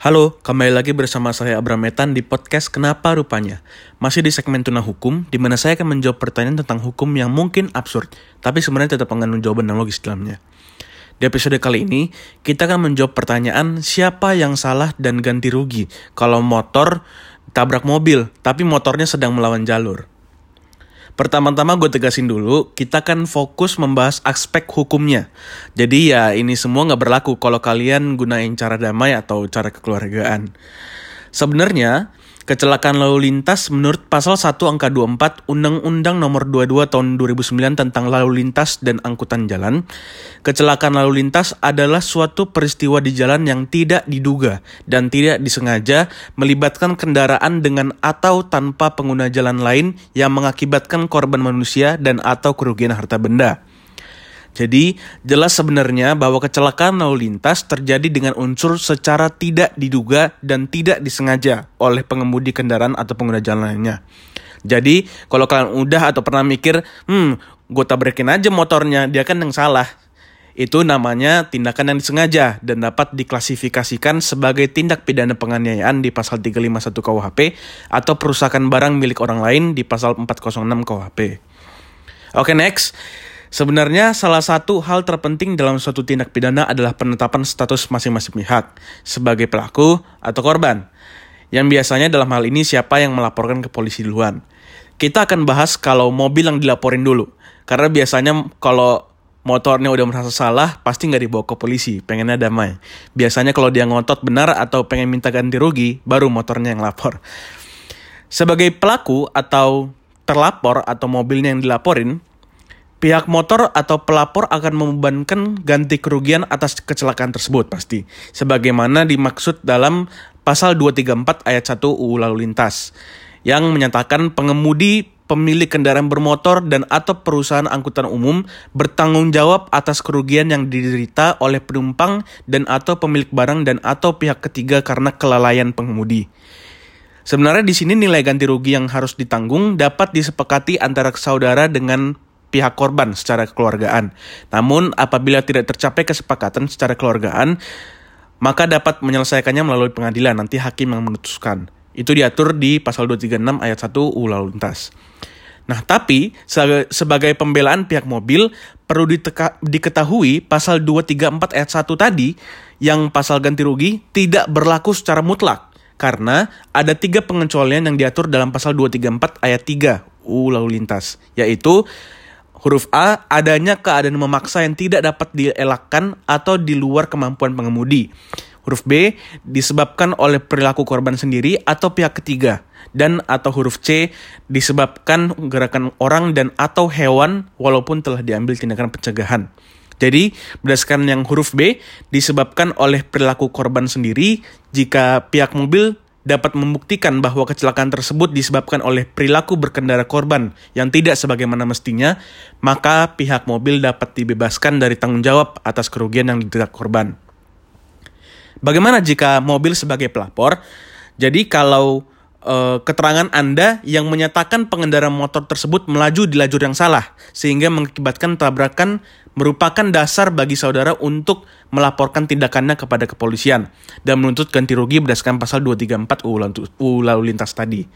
Halo, kembali lagi bersama saya Abram Metan di podcast Kenapa Rupanya. Masih di segmen Tuna Hukum, di mana saya akan menjawab pertanyaan tentang hukum yang mungkin absurd, tapi sebenarnya tetap mengandung jawaban yang logis dalamnya. Di episode kali ini, kita akan menjawab pertanyaan siapa yang salah dan ganti rugi kalau motor tabrak mobil, tapi motornya sedang melawan jalur. Pertama-tama gue tegasin dulu, kita kan fokus membahas aspek hukumnya. Jadi ya ini semua nggak berlaku kalau kalian gunain cara damai atau cara kekeluargaan. Sebenarnya, Kecelakaan lalu lintas menurut pasal 1 angka 24 Undang-Undang nomor 22 tahun 2009 tentang lalu lintas dan angkutan jalan. Kecelakaan lalu lintas adalah suatu peristiwa di jalan yang tidak diduga dan tidak disengaja melibatkan kendaraan dengan atau tanpa pengguna jalan lain yang mengakibatkan korban manusia dan atau kerugian harta benda. Jadi, jelas sebenarnya bahwa kecelakaan lalu lintas terjadi dengan unsur secara tidak diduga dan tidak disengaja oleh pengemudi kendaraan atau pengguna jalan lainnya. Jadi, kalau kalian udah atau pernah mikir, hmm, gue tabrakin aja motornya, dia kan yang salah. Itu namanya tindakan yang disengaja dan dapat diklasifikasikan sebagai tindak pidana penganiayaan di pasal 351 KUHP atau perusakan barang milik orang lain di pasal 406 KUHP. Oke, next. Sebenarnya salah satu hal terpenting dalam suatu tindak pidana adalah penetapan status masing-masing pihak sebagai pelaku atau korban. Yang biasanya dalam hal ini siapa yang melaporkan ke polisi duluan. Kita akan bahas kalau mobil yang dilaporin dulu. Karena biasanya kalau motornya udah merasa salah, pasti nggak dibawa ke polisi, pengennya damai. Biasanya kalau dia ngotot benar atau pengen minta ganti rugi, baru motornya yang lapor. Sebagai pelaku atau terlapor atau mobilnya yang dilaporin, Pihak motor atau pelapor akan membebankan ganti kerugian atas kecelakaan tersebut pasti, sebagaimana dimaksud dalam pasal 234 ayat 1 UU Lalu Lintas yang menyatakan pengemudi pemilik kendaraan bermotor dan atau perusahaan angkutan umum bertanggung jawab atas kerugian yang diderita oleh penumpang dan atau pemilik barang dan atau pihak ketiga karena kelalaian pengemudi. Sebenarnya di sini nilai ganti rugi yang harus ditanggung dapat disepakati antara saudara dengan pihak korban secara kekeluargaan. Namun apabila tidak tercapai kesepakatan secara kekeluargaan, maka dapat menyelesaikannya melalui pengadilan. Nanti hakim yang memutuskan. Itu diatur di pasal 236 ayat 1 UU Lalu Lintas. Nah, tapi sebagai pembelaan pihak mobil perlu diteka, diketahui pasal 234 ayat 1 tadi yang pasal ganti rugi tidak berlaku secara mutlak karena ada tiga pengecualian yang diatur dalam pasal 234 ayat 3 UU Lalu Lintas, yaitu Huruf A, adanya keadaan memaksa yang tidak dapat dielakkan atau di luar kemampuan pengemudi. Huruf B, disebabkan oleh perilaku korban sendiri atau pihak ketiga. Dan atau huruf C, disebabkan gerakan orang dan atau hewan walaupun telah diambil tindakan pencegahan. Jadi, berdasarkan yang huruf B, disebabkan oleh perilaku korban sendiri jika pihak mobil dapat membuktikan bahwa kecelakaan tersebut disebabkan oleh perilaku berkendara korban yang tidak sebagaimana mestinya, maka pihak mobil dapat dibebaskan dari tanggung jawab atas kerugian yang diderita korban. Bagaimana jika mobil sebagai pelapor? Jadi kalau e, keterangan Anda yang menyatakan pengendara motor tersebut melaju di lajur yang salah sehingga mengakibatkan tabrakan merupakan dasar bagi saudara untuk melaporkan tindakannya kepada kepolisian dan menuntut ganti rugi berdasarkan pasal 234 UU Lalu Lintas tadi.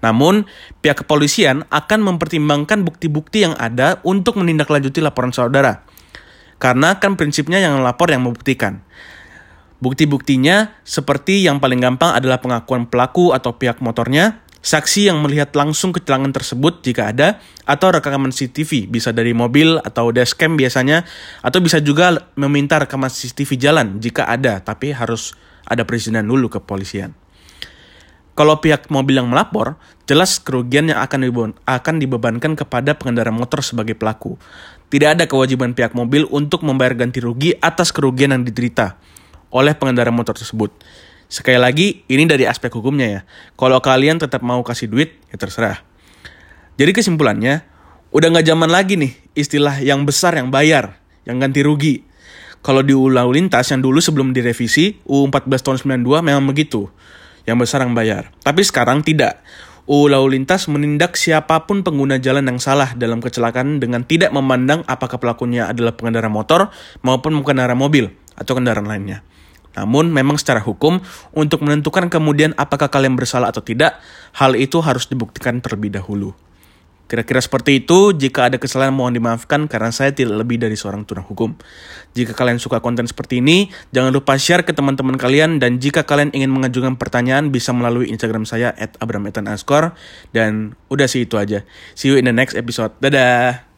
Namun, pihak kepolisian akan mempertimbangkan bukti-bukti yang ada untuk menindaklanjuti laporan saudara. Karena kan prinsipnya yang lapor yang membuktikan. Bukti-buktinya seperti yang paling gampang adalah pengakuan pelaku atau pihak motornya, saksi yang melihat langsung kecelakaan tersebut jika ada, atau rekaman CCTV, bisa dari mobil atau dashcam biasanya, atau bisa juga meminta rekaman CCTV jalan jika ada, tapi harus ada perizinan dulu ke polisian. Kalau pihak mobil yang melapor, jelas kerugian yang akan, akan dibebankan kepada pengendara motor sebagai pelaku. Tidak ada kewajiban pihak mobil untuk membayar ganti rugi atas kerugian yang diderita oleh pengendara motor tersebut. Sekali lagi, ini dari aspek hukumnya ya. Kalau kalian tetap mau kasih duit, ya terserah. Jadi kesimpulannya, udah nggak zaman lagi nih istilah yang besar yang bayar, yang ganti rugi. Kalau di Lalu Lintas yang dulu sebelum direvisi, UU 14 tahun 92 memang begitu. Yang besar yang bayar. Tapi sekarang tidak. UU Lalu Lintas menindak siapa pun pengguna jalan yang salah dalam kecelakaan dengan tidak memandang apakah pelakunya adalah pengendara motor maupun pengendara mobil atau kendaraan lainnya. Namun memang secara hukum, untuk menentukan kemudian apakah kalian bersalah atau tidak, hal itu harus dibuktikan terlebih dahulu. Kira-kira seperti itu, jika ada kesalahan mohon dimaafkan karena saya tidak lebih dari seorang tunang hukum. Jika kalian suka konten seperti ini, jangan lupa share ke teman-teman kalian dan jika kalian ingin mengajukan pertanyaan bisa melalui Instagram saya at abrametanascore dan udah sih itu aja. See you in the next episode. Dadah!